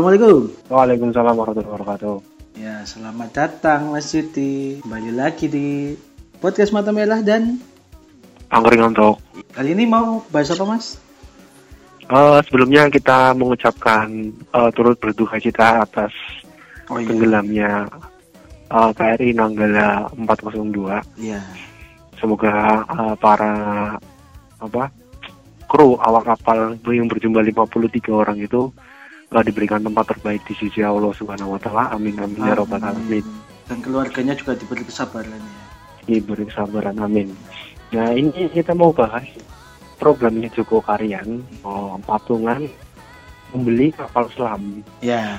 Assalamualaikum. Waalaikumsalam warahmatullahi wabarakatuh. Ya, selamat datang Mas Yuti. Kembali lagi di podcast Mata Merah dan Angkring untuk kali ini mau bahas apa Mas? uh, sebelumnya kita mengucapkan uh, turut berduka cita atas Oh tenggelamnya uh, KRI Nanggala 402. Iya. Semoga uh, para apa kru awak kapal yang berjumlah 53 orang itu uh, diberikan tempat terbaik di sisi Allah Subhanahu wa taala. Amin amin ya rabbal alamin. Dan keluarganya juga diberi kesabaran ya. Diberi kesabaran amin. Nah, ini kita mau bahas programnya Joko Karyan oh, patungan membeli kapal selam. Ya.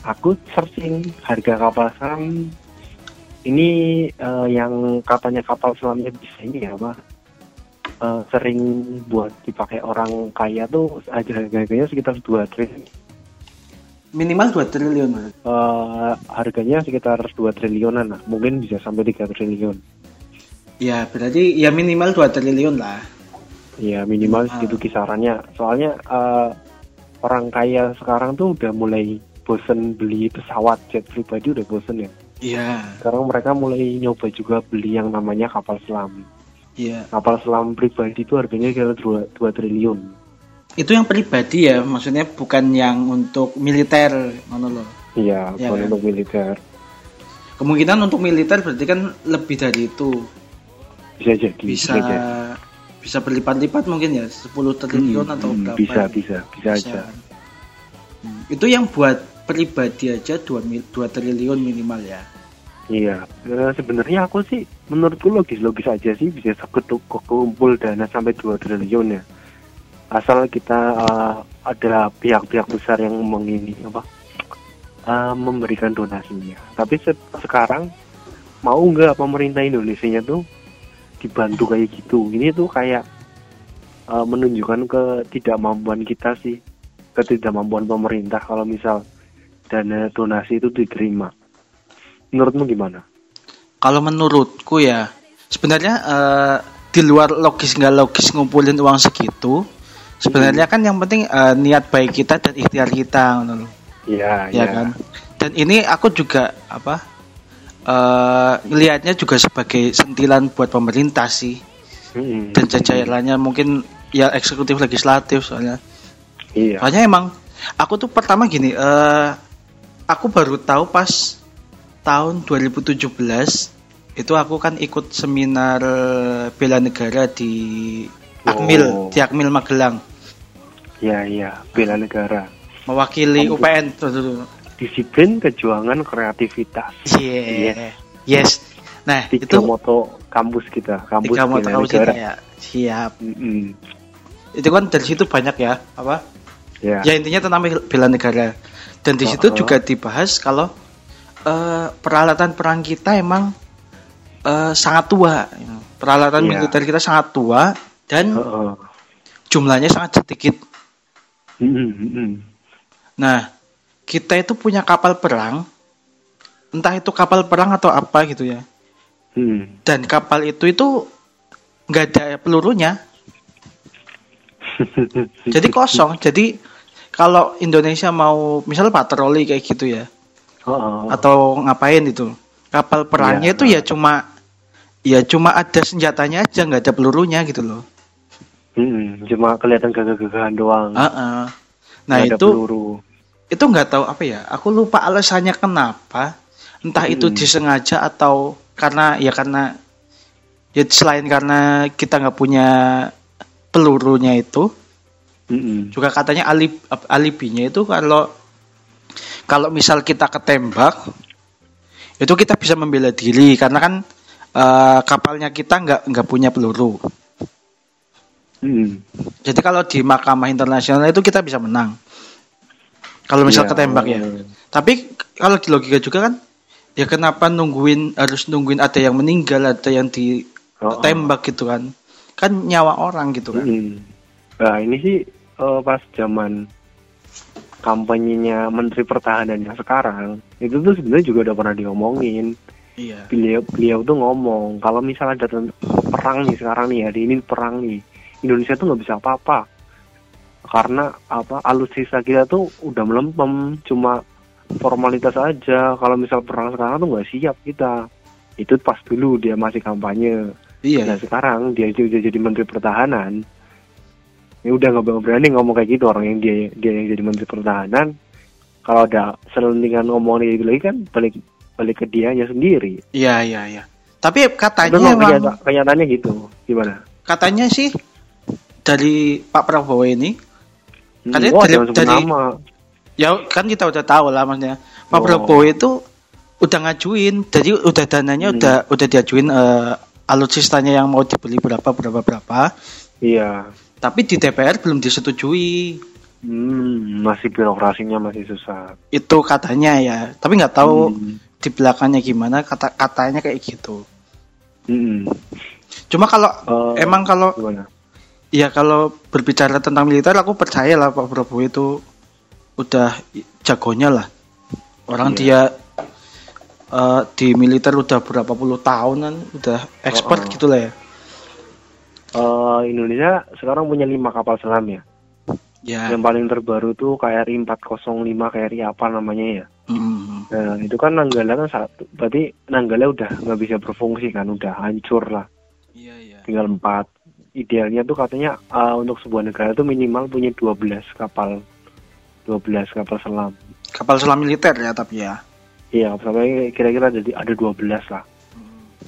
Aku searching harga kapal selam ini eh, yang katanya kapal selamnya bisa ini ya apa eh, sering buat dipakai orang kaya tuh aja harganya sekitar 2 triliun Minimal 2 triliun. Eh, harganya sekitar 2 triliunan lah mungkin bisa sampai 3 triliun Ya, berarti ya minimal 2 triliun lah. ya minimal Ah. segitu kisarannya soalnya eh, orang kaya sekarang tuh udah mulai bosen beli pesawat jet pribadi udah bosen ya Iya. sekarang mereka mulai nyoba juga beli yang namanya kapal selam Iya. kapal selam pribadi itu harganya kira 2, 2 triliun Itu yang pribadi ya, maksudnya bukan yang untuk militer, ngono loh. iya bukan kan? untuk militer Kemungkinan untuk militer berarti kan lebih dari itu. bisa jadi Bisa jadi. bisa berlipat-lipat mungkin ya, 10 triliun Hmm, atau hmm, berapa. bisa ya. bisa bisa aja kan? Hmm, Itu yang buat pribadi aja 2, 2 triliun minimal ya. Iya. Eh, sebenarnya aku sih menurutku logis logis aja sih bisa kumpul dana sampai 2 triliun ya. Asal kita eh, ada pihak-pihak besar yang mengini apa eh, memberikan donasinya. Tapi se- sekarang mau nggak pemerintah Indonesia tuh dibantu kayak gitu? Ini tuh kayak eh, menunjukkan ketidakmampuan kita sih ketidakmampuan pemerintah kalau misal dana donasi itu diterima menurutmu gimana? Kalau menurutku ya, sebenarnya eh, di luar logis nggak logis ngumpulin uang segitu, sebenarnya kan yang penting eh, niat baik kita dan ikhtiar kita, loh. Iya, ya kan. Dan ini aku juga apa? eh ngelihatnya juga sebagai sentilan buat pemerintah sih Mm-mm. dan jajarannya mungkin ya eksekutif legislatif soalnya. Iya. Soalnya emang aku tuh pertama gini, eh aku baru tahu pas tahun 2017 itu aku kan ikut seminar bela negara di Akmil, Oh. di Akmil Magelang, Iya, iya, bela negara. mewakili Kamu- UPN. Disiplin, kejuangan, kreativitas. Yeah. Yes. Nah, Tiga itu moto kampus kita, kampus tiga moto negara. kita ya. Siap. Mm-mm. Itu kan dari situ banyak ya, apa? Ya. Ya intinya tentang bela negara. Dan di situ Uh-uh. juga dibahas kalau eh, peralatan perang kita emang eh, sangat tua. Peralatan Iya. militer kita sangat tua dan Heeh. jumlahnya sangat sedikit. Mm-mm, mm-mm. Nah, kita itu punya kapal perang, entah itu kapal perang atau apa gitu ya. Mm. Dan kapal itu itu nggak ada pelurunya, jadi kosong. Jadi kalau Indonesia mau misal patroli kayak gitu ya, Heeh. atau ngapain itu, kapal perangnya Iya. itu ya cuma ya cuma ada senjatanya aja nggak ada pelurunya gitu loh. Mm-mm. Cuma kelihatan gagah-gagahan doang. Heeh. Nah Nggak ada itu peluru. itu nggak tahu apa ya aku lupa alasannya kenapa entah itu Hmm. disengaja atau karena ya karena ya selain karena kita nggak punya pelurunya itu Mm-mm. juga katanya alib alibinya itu kalau kalau misal kita ketembak itu kita bisa membela diri karena kan eh, kapalnya kita nggak nggak punya peluru Mm-mm. jadi kalau di mahkamah internasional itu kita bisa menang kalau misal Iya. ketembak ya Tapi kalau di logika juga kan, ya kenapa nungguin harus nungguin ada yang meninggal, ada yang Oh, oh. ditembak gitu kan? Kan nyawa orang gitu kan? Mm-mm. Nah ini sih eh, pas zaman kampanyenya Menteri Pertahanan yang sekarang itu tuh sebenarnya juga udah pernah diomongin Iya. beliau beliau tuh ngomong kalau misalnya ada perang nih sekarang nih hari ini perang nih Indonesia tuh nggak bisa apa-apa karena apa alutsista kita tuh udah melempem cuma formalitas aja kalau misal perang sekarang tuh nggak siap kita itu pas dulu dia masih kampanye Iya. Nah sekarang dia udah jadi menteri pertahanan. Ya udah nggak berani ngomong kayak gitu orang yang dia dia yang jadi menteri pertahanan. Kalau ada selentingan ngomong kayak gitu lagi kan balik balik ke dianya sendiri. Iya, iya, iya. Tapi katanya emang kenyata- kenyataannya gitu. Gimana? katanya sih dari Pak Prabowo ini Hmm, Katanya wah, dari- jangan sebut dari- nama. ya kan kita udah tahu lah maksudnya Pak Oh. Prabowo itu udah ngajuin jadi udah dananya Hmm. udah udah diajuin eh, alutsistanya yang mau dibeli berapa berapa berapa Iya. Tapi di DPR belum disetujui Hmm, masih birokrasinya masih susah. itu katanya ya tapi nggak tahu Hmm. di belakangnya gimana kata katanya kayak gitu Hmm. cuma kalau Eh, emang kalau Gimana? ya kalau berbicara tentang militer aku percaya lah Pak Prabowo itu udah jagonya lah orang Iya. dia eh, di militer udah berapa puluh tahunan udah expert Oh, oh. gitu lah ya Eh, Indonesia sekarang punya lima kapal selam ya. ya Yang paling terbaru tuh KRI 405 KRI apa namanya ya. mm, Nah, itu kan Nanggala kan satu. Berarti Nanggala udah nggak bisa berfungsi kan, udah hancur lah. iya iya Tinggal empat. Idealnya tuh katanya uh, untuk sebuah negara tuh minimal punya 12 kapal. 12 kapal selam. kapal selam militer ya tapi ya Iya, sampai kira-kira jadi ada 12 lah.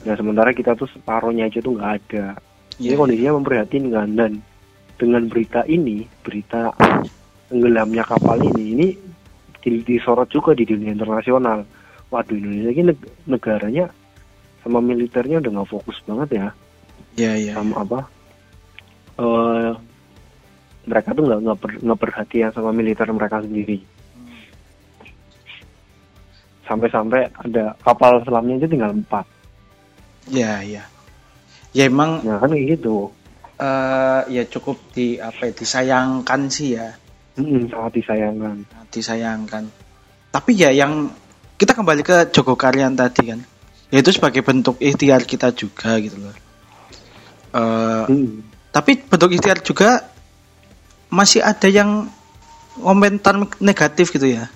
Nah, sementara kita tuh separohnya aja tuh nggak ada. Jadi Iya. kondisinya memprihatinkan dan dengan berita ini, berita tenggelamnya kapal ini, ini di- disorot juga di dunia internasional. Waduh, Indonesia ini neg- negaranya sama militernya udah nggak fokus banget ya, iya iya sama apa? eh mereka tuh nggak nggak per- nggak perhatian sama militer mereka sendiri. Sampai-sampai ada kapal selamnya aja tinggal empat. iya iya ya emang Nah kan kayak gitu. eh, ya cukup di apa ya, disayangkan sih ya Mm-mm, sangat disayangkan. disayangkan tapi ya yang kita kembali ke Joko Karyan tadi kan yaitu sebagai bentuk ikhtiar kita juga gitu loh Eh, Mm. tapi bentuk ikhtiar juga masih ada yang komentar negatif gitu ya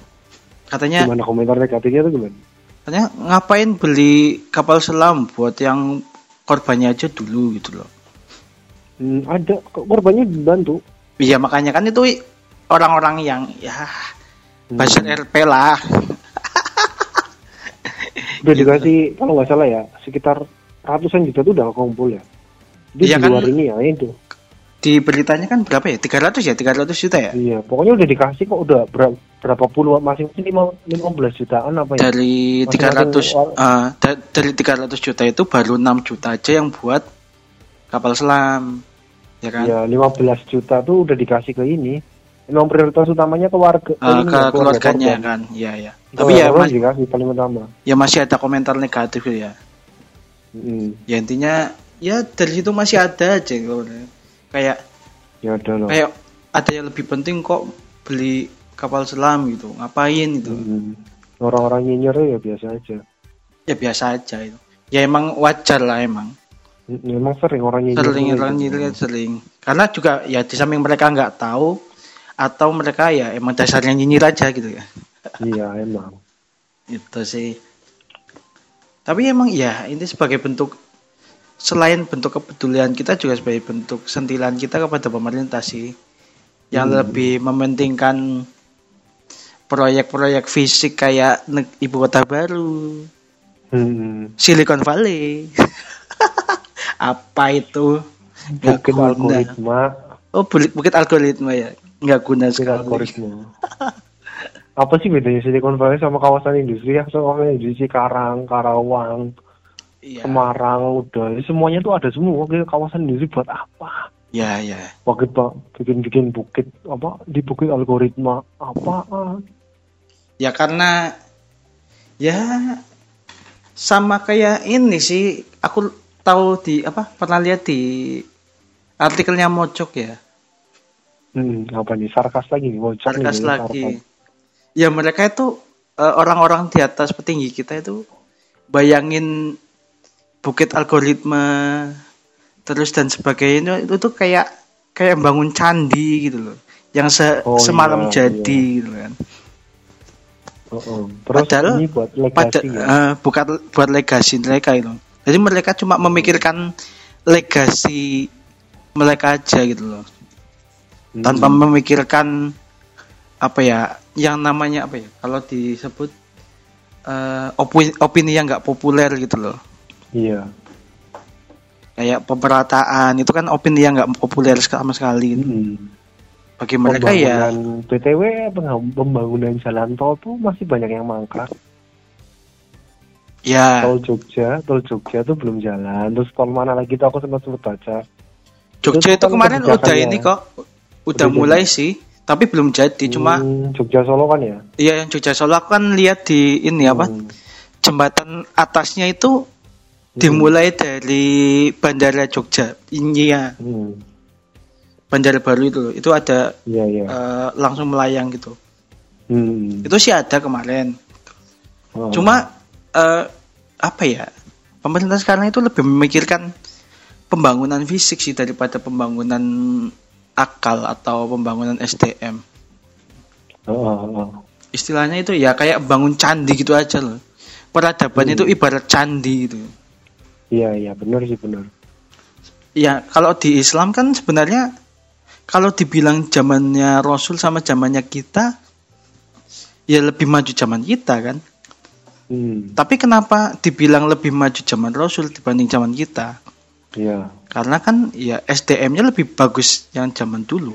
katanya Gimana komentar negatifnya tuh gimana? katanya ngapain beli kapal selam buat yang korbannya aja dulu gitu loh Hmm, ada korbannya dibantu. iya makanya kan itu orang-orang yang ya Hmm. buzzer RP lah Udah Gitu. dikasih kalau nggak salah ya sekitar ratusan juta tuh udah kumpul ya. Di Iya di kan? luar ini ya itu. Di beritanya kan berapa ya? 300 ya? 300 juta ya? Iya, pokoknya udah dikasih kok udah berapa, berapa puluh masing-masing lima lima belas jutaan apa ya? dari Masing-masing 300 orang- eh, da- dari 300 juta itu baru 6 juta aja yang buat kapal selam ya kan? Iya, 15 juta tuh udah dikasih ke ini. Memang prioritas utamanya ke warga, Eh, ini ke ya, keluarga keluarganya kan? Iya ya Ke tapi ya mas- dikasih paling utama. ya masih ada komentar negatif ya. Hmm, ya intinya ya dari situ masih ada aja gitu. Kayak ya ada loh. kayak ada yang lebih penting kok beli kapal selam gitu ngapain gitu Hmm. Orang-orang nyinyir ya biasa aja. ya biasa aja itu ya emang wajar lah emang Hmm, Memang sering orang nyinyir. sering orang gitu. nyinyir sering karena juga ya di samping mereka nggak tahu atau mereka ya emang dasarnya nyinyir aja gitu ya Iya, emang. itu sih tapi emang ya ini sebagai bentuk selain bentuk kepedulian kita juga sebagai bentuk sentilan kita kepada pemerintah sih yang Hmm. lebih mementingkan proyek-proyek fisik kayak ibu kota baru Hmm. Silicon Valley apa itu nggak guna. algoritma, oh bukit, bukit algoritma ya nggak guna bukit sekali algoritma. Apa sih bedanya Silicon Valley sama kawasan industri ya? Sama kawasan industri Karang, Karawang, iya Semarang, udah semuanya tuh ada semua. Oke, kawasan industri buat apa? ya ya Bukit bikin-bikin bukit apa di bukit algoritma apa? ya karena ya sama kayak ini sih aku tahu di apa pernah lihat di artikelnya Mojok ya Hmm, apa nih? Sarkas lagi nih, nih, sarkas sarkas. lagi ya mereka itu eh, orang-orang di atas petinggi kita itu bayangin bukit algoritma terus dan sebagainya itu tuh kayak kayak bangun candi gitu loh yang se Oh, semalam iya, jadi gitu kan. Oh, oh. Terus Padahal ini buat pada legasi ya. eh, bukan buat legasi mereka itu. Jadi mereka cuma memikirkan legasi mereka aja gitu loh. Hmm. Tanpa memikirkan apa ya yang namanya apa ya kalau disebut eh, opini, opini yang nggak populer gitu loh. Iya. Kayak pemerataan itu kan opini yang nggak populer sama sekali. Hmm. Bagi mereka ya Pembangunan BTW pengam- pembangunan jalan tol tuh masih banyak yang mangkrak. ya Tol Jogja, tol Jogja tuh belum jalan. Terus tol mana lagi tuh aku sempat sempat baca. Jogja itu itu kemarin udah ini kok udah Udah mulai sih tapi belum jadi cuma Hmm, Jogja Solo kan ya? Iya yang Jogja Solo aku kan lihat di ini apa Hmm. jembatan atasnya itu dimulai dari Bandara Jogja ini ya Hmm. bandara baru itu loh. itu ada Iya iya. eh, langsung melayang gitu Hmm. itu sih ada kemarin Oh. cuma eh, apa ya pemerintah sekarang itu lebih memikirkan pembangunan fisik sih daripada pembangunan akal atau pembangunan SDM Oh, oh, oh. istilahnya itu ya kayak bangun candi gitu aja loh peradaban Hmm. itu ibarat candi gitu Iya iya benar sih benar. ya kalau di Islam kan sebenarnya kalau dibilang zamannya Rasul sama zamannya kita ya lebih maju zaman kita kan Hmm. tapi kenapa dibilang lebih maju zaman Rasul dibanding zaman kita Iya karena kan ya SDM-nya lebih bagus yang zaman dulu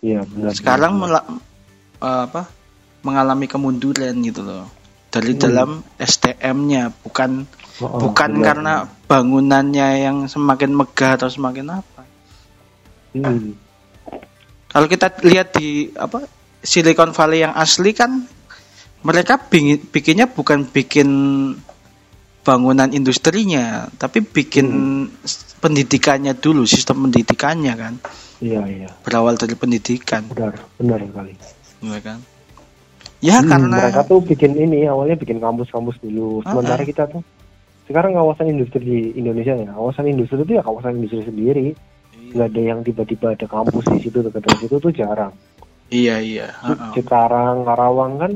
iya benar. sekarang benar. mela- eh, apa mengalami kemunduran gitu loh dari Hmm. dalam SDM-nya bukan Oh, bukan benar. karena bangunannya yang semakin megah atau semakin apa Hmm. kalau kita lihat di apa Silicon Valley yang asli kan mereka bingin- bikinnya bukan bikin bangunan industrinya tapi bikin s- pendidikannya dulu sistem pendidikannya kan Iya iya berawal dari pendidikan benar benar sekali. ya kan ya Hmm, karena mereka tuh bikin ini awalnya bikin kampus-kampus dulu. Ah, Sementara ah. kita tuh sekarang kawasan industri di Indonesia ya, kawasan industri itu ya kawasan industri sendiri. Nggak ada yang tiba-tiba ada kampus di situ dekat dari situ tuh jarang. iya iya ha-ha. Cikarang, Karawang kan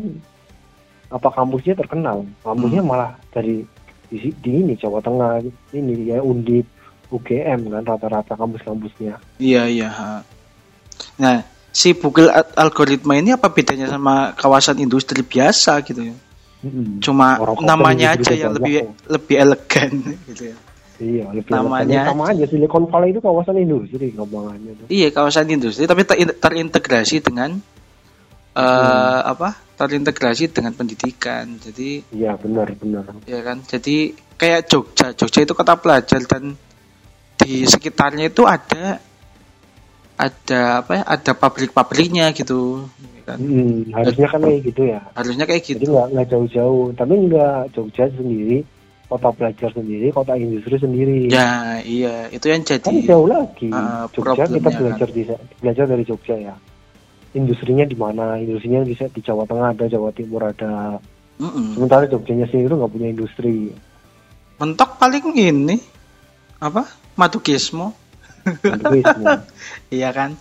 apa kampusnya terkenal. Kampusnya Hmm. malah dari di, di ini Jawa Tengah ini ya Undip, UGM kan rata-rata kampus-kampusnya. iya iya ha. nah si Google Al- algoritma ini apa bedanya sama kawasan industri biasa gitu ya Mm-mm. cuma Orang namanya aja yang lebih kok. lebih elegan gitu ya Iya, lebih namanya elegan. sama aja Silicon Valley itu kawasan industri gampangannya tuh. Iya kawasan industri tapi ter- terintegrasi dengan eh apa terintegrasi dengan pendidikan jadi Iya, benar, benar. ya kan jadi kayak Jogja Jogja itu kota pelajar dan di sekitarnya itu ada ada apa ya ada pabrik-pabriknya gitu ya kan? Hmm, harusnya kan kayak gitu ya. harusnya kayak gitu nggak nggak jauh-jauh. Tapi nggak Jogja sendiri, kota pelajar sendiri, kota industri sendiri. ya iya itu yang Kan jadi jauh lagi. Ah, Jogja kita problemnya belajar di belajar dari Jogja ya. Industrinya di mana? Industrinya bisa di Jawa Tengah ada, Jawa Timur ada. Mm-mm. Sementara Jogjanya sendiri itu nggak punya industri. mentok paling ini apa semua. Iya kan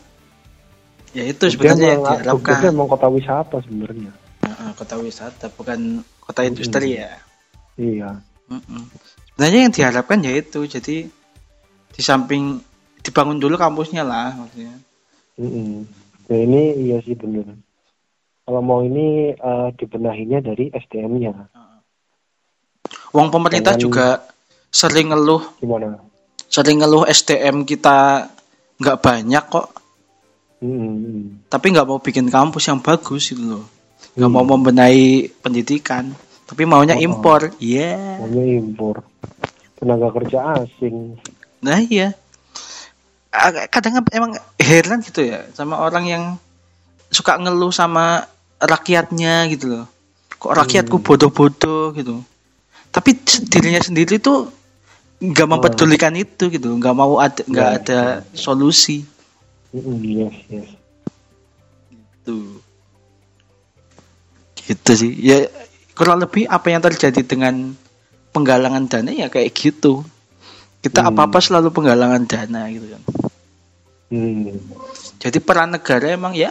ya itu Jogja sebenarnya yang Jogja diharapkan emang kota wisata sebenarnya. Kota wisata bukan kota industri ya Iya. Sebenarnya yang diharapkan ya itu jadi di samping dibangun dulu kampusnya lah maksudnya Mm-mm. Ya, ini iya sih bener. Kalau mau ini eh, dibenahinya dari SDM-nya. Wong pemerintah Jangan- juga sering ngeluh Gimana? Sering ngeluh SDM kita nggak banyak kok Mm-mm. tapi nggak mau bikin kampus yang bagus gitu loh nggak Hmm. mau membenahi pendidikan tapi maunya Oh, oh. impor iya Maunya impor. Tenaga kerja asing. nah iya kadang emang heran gitu ya sama orang yang suka ngeluh sama rakyatnya gitu loh kok rakyatku Hmm. bodoh-bodoh gitu tapi dirinya sendiri tuh nggak mempedulikan itu gitu nggak mau ada nggak Ya, ada solusi Mm-mm, Yes, yes. tuh gitu sih ya kurang lebih apa yang terjadi dengan penggalangan dana ya kayak gitu kita Hmm. apa apa selalu penggalangan dana gitu kan Hmm. Jadi peran negara emang ya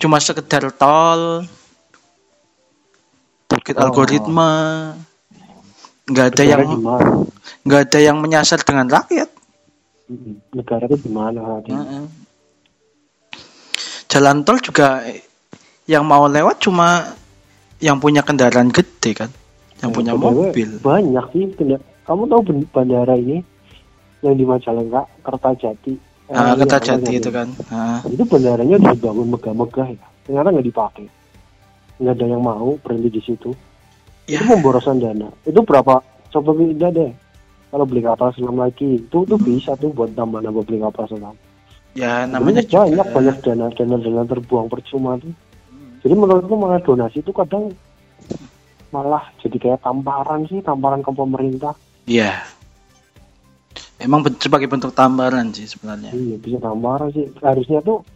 cuma sekedar tol, bukit Oh. algoritma, nggak ada Negara yang gimana? nggak ada yang menyasar dengan rakyat. Negara itu gimana? Heeh. Jalan tol juga yang mau lewat cuma yang punya kendaraan gede kan, yang punya BTW, mobil. Banyak sih. Kamu tahu bandara ini yang di Majalengka, Kertajati. eh, Ah, iya, Kertajati itu kan. Ah, Itu bandaranya dibangun megah-megah ya. Ternyata nggak dipakai. Nggak ada yang mau berhenti di situ. Ya. Itu pemborosan dana. Itu berapa? Coba kita deh. Kalau beli kapal selam lagi, itu tuh bisa tuh buat tambah-nambah beli kapal selam. ya namanya Sebenarnya banyak juga- banyak dana dana dana terbuang percuma tuh. Jadi menurutku malah donasi itu kadang malah jadi kayak tamparan sih, tamparan ke pemerintah. Iya. Emang sebagai bentuk tambahan sih sebenarnya. Iya bisa tamparan sih. Harusnya tuh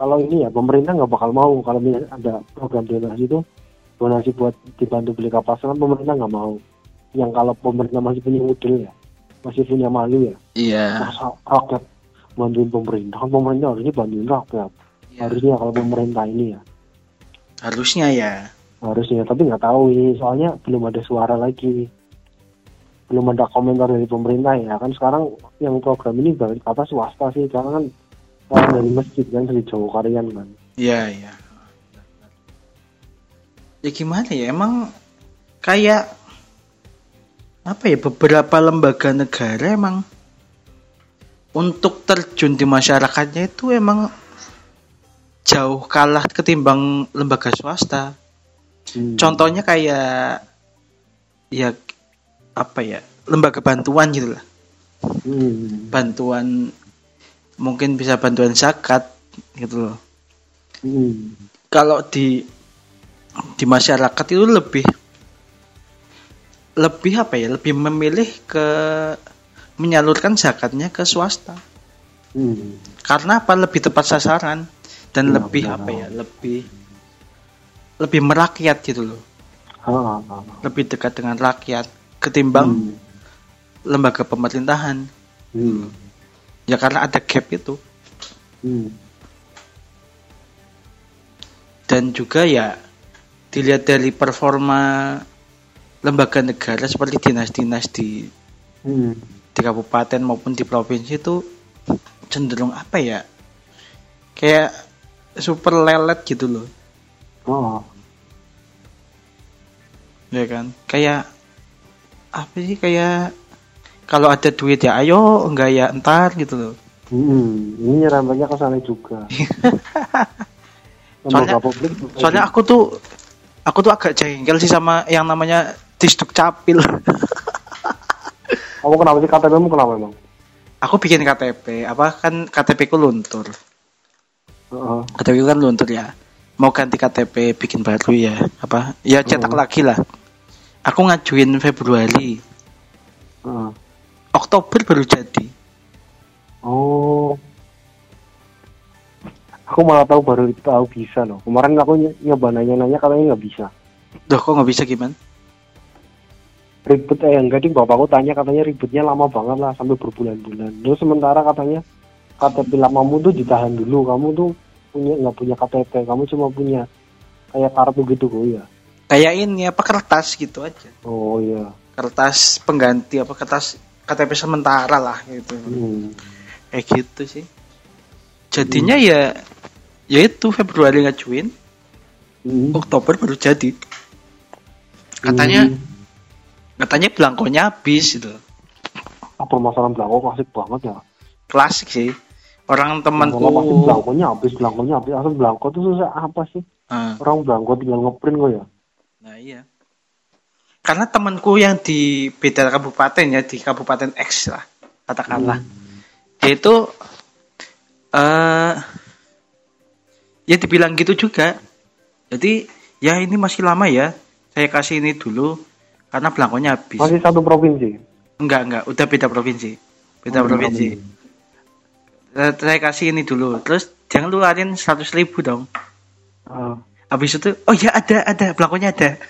kalau ini ya pemerintah nggak bakal mau kalau ada program donasi itu donasi buat dibantu beli kapal selam pemerintah nggak mau. Yang kalau pemerintah masih punya model ya, masih punya malu ya. Iya. Masa rakyat bantuin pemerintah, kan pemerintah harusnya bantuin rakyat. Iya. Harusnya kalau pemerintah ini ya. Harusnya ya. harusnya tapi nggak tahu ini soalnya belum ada suara lagi belum ada komentar dari pemerintah ya kan sekarang yang program ini balik apa swasta sih karena kan orang dari masjid kan dari Jawa Karyan kan Iya, iya. Ya gimana ya? Emang kayak apa ya beberapa lembaga negara emang untuk terjun di masyarakatnya itu emang jauh kalah ketimbang lembaga swasta. Hmm. Contohnya kayak ya apa ya? Lembaga bantuan gitu lah. Hmm. Bantuan mungkin bisa bantuan zakat gitu loh. Hmm. kalau di di masyarakat itu lebih lebih apa ya lebih memilih ke menyalurkan zakatnya ke swasta Hmm. karena apa lebih tepat sasaran dan Iya, lebih benar. apa ya lebih lebih merakyat gitu loh lebih dekat dengan rakyat ketimbang Hmm. lembaga pemerintahan Hmm. ya karena ada gap itu Hmm. dan juga ya dilihat dari performa lembaga negara seperti dinas-dinas di Hmm. di kabupaten maupun di provinsi itu cenderung apa ya kayak super lelet gitu loh Ah. ya kan kayak apa sih kayak kalau ada duit ya ayo enggak ya entar gitu loh Hmm. Ini nyerempetnya ke sana juga. Soalnya- publik soalnya aku tuh aku tuh agak jengkel sih sama yang namanya disduk capil Kamu kenapa sih KTP-mu kenapa emang? aku bikin KTP apa kan KTP ku luntur Heeh. KTP ku kan luntur ya mau ganti KTP bikin baru ya apa ya cetak Oh. lagi lah aku ngajuin Februari Heeh. Oktober baru jadi Oh. Aku malah tahu baru tahu bisa loh. Kemarin aku ny- nyoba nanya-nanya katanya nggak bisa. Duh kok nggak bisa gimana Ribet eh enggak ding bapakku tanya katanya ribetnya lama banget lah sampai berbulan-bulan. Terus sementara katanya KTP lamamu tuh ditahan dulu. Kamu tuh punya nggak punya KTP. Kamu cuma punya kayak kartu gitu kok ya. kayak ini apa kertas gitu aja Oh iya. kertas pengganti apa kertas KTP sementara lah gitu Hmm. kayak gitu sih jadinya ya ya itu Februari ngajuin Hmm. Oktober baru jadi katanya Hmm. katanya belangkonya habis gitu Ah, permasalahan belangko klasik banget ya. klasik sih orang temanku belangkonya habis, belangkonya habis. Asal belangko tuh susah apa sih? Ah, Orang belangko tinggal ngeprint kok ya. nah iya karena temanku yang di beda kabupaten ya di kabupaten X lah katakanlah dia itu eh ya dibilang gitu juga. Jadi ya ini masih lama ya. Saya kasih ini dulu karena belangkonya habis. Masih satu provinsi. enggak enggak. Udah beda provinsi. Beda Oh, provinsi. Eh, saya kasih ini dulu. Terus jangan ngeluarin 100 ribu dong. Ah. habis itu oh ya ada ada. Belangkonya ada.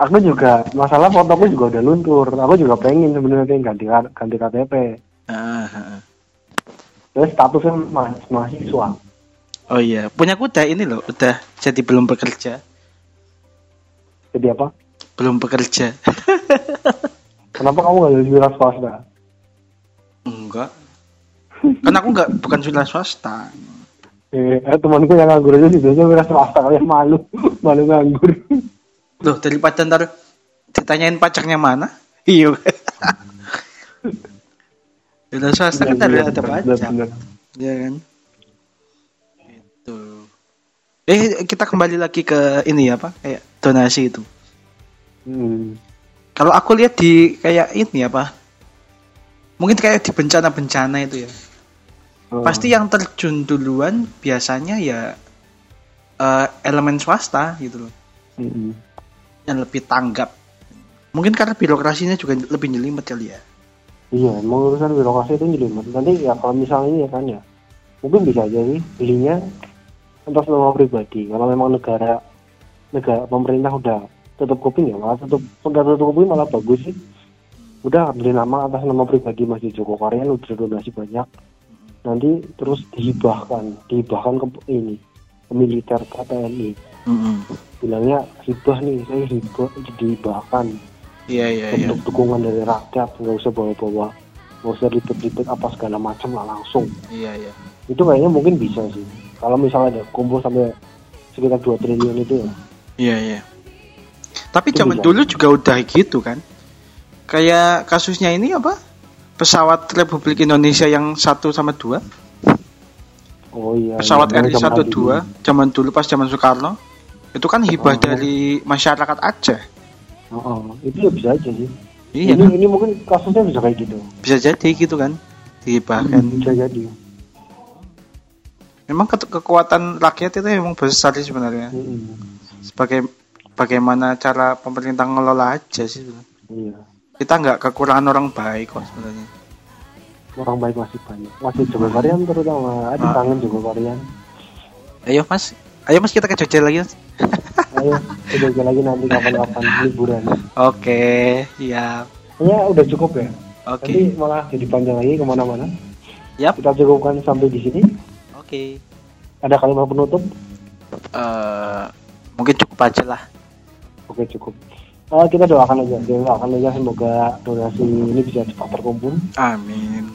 Aku juga masalah fotoku juga udah luntur. Aku juga pengen sebenarnya ganti ganti KTP Ah, ah, ah. Terus statusnya mas mahasiswa Oh iya, punya aku udah ini loh, udah jadi belum bekerja, jadi apa belum bekerja. kenapa kamu nggak jadi wira swasta Enggak. Kan aku enggak bukan sudah swasta. eh, eh temanku yang nganggur aja sih biasanya wira swasta kalian malu malu nganggur Loh, daripada ntar ditanyain pacarnya mana? Iya. Sudah swasta kan ada ada pajak. Bener. Ya kan? Itu. Eh, kita kembali lagi ke ini ya, Pak, kayak donasi itu. Hmm. Kalau aku lihat di kayak ini apa? Mungkin kayak di bencana-bencana itu ya. Oh. Pasti yang terjun duluan biasanya ya eh, elemen swasta gitu loh. Mm-mm. Yang lebih tanggap. Mungkin karena birokrasinya juga lebih jelimet kali ya. Iya, emang urusan birokrasi itu jelimet. Nanti ya kalau misalnya ini ya kan ya, mungkin bisa aja sih belinya atas nama pribadi. Kalau memang negara negara pemerintah udah tutup kuping ya malah tutup udah tutup kuping malah bagus sih. Udah beli nama atas nama pribadi Mas Joko Karyan udah donasi banyak. Nanti terus dihibahkan, dihibahkan ke ini ke militer ke TNI. Mm-mm. Bilangnya hibah nih, saya hibah dihibahkan. Iya iya iya. bentuk dukungan dari rakyat nggak usah bawa-bawa nggak usah ribet-ribet apa segala macam lah langsung Iya iya. itu kayaknya mungkin bisa sih kalau misalnya ada kumpul sampai sekitar 2 triliun itu ya Iya iya. Tapi Itu zaman bisa. dulu juga udah gitu kan. Kayak kasusnya ini apa? Pesawat Republik Indonesia yang satu sama dua, oh iya pesawat iya, RI lagi. dua, zaman dulu pas zaman Soekarno, itu kan hibah Oh. dari masyarakat Aceh. Oh, oh. itu ya bisa aja sih Iya, ini kan? ini mungkin kasusnya bisa kayak gitu bisa jadi gitu kan, dihibahkan. bisa jadi Memang ke- kekuatan rakyat itu memang besar sih sebenarnya. Mm-mm. Sebagai bagaimana cara pemerintah ngelola aja sih sebenarnya. iya Kita nggak kekurangan orang baik kok sebenarnya. orang baik masih banyak masih Joko Karyan terutama ada Ah. kangen Joko Karyan Ayo mas, ayo mas kita ke Jogja lagi mas. ayo kita lagi nanti kapan-kapan liburan Oke, iya. kayaknya udah cukup ya Oke, nanti malah jadi panjang lagi ke mana-mana Yap. kita cukupkan sampai di sini oke. ada kalimat penutup Eh, mungkin cukup aja lah. Oke cukup. Eh, kita doakan aja, kita doakan aja semoga donasi ini bisa cepat terkumpul. Amin.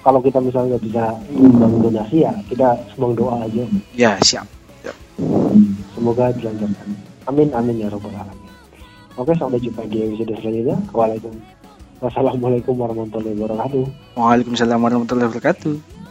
Kalau kita misalnya nggak bisa menyumbang donasi ya kita sumbang doa aja. Ya siap. Semoga dilancarkan. Amin amin ya robbal alamin. Oke sampai jumpa di episode selanjutnya. Waalaikumsalam. Wassalamualaikum warahmatullahi wabarakatuh. Waalaikumsalam warahmatullahi wabarakatuh.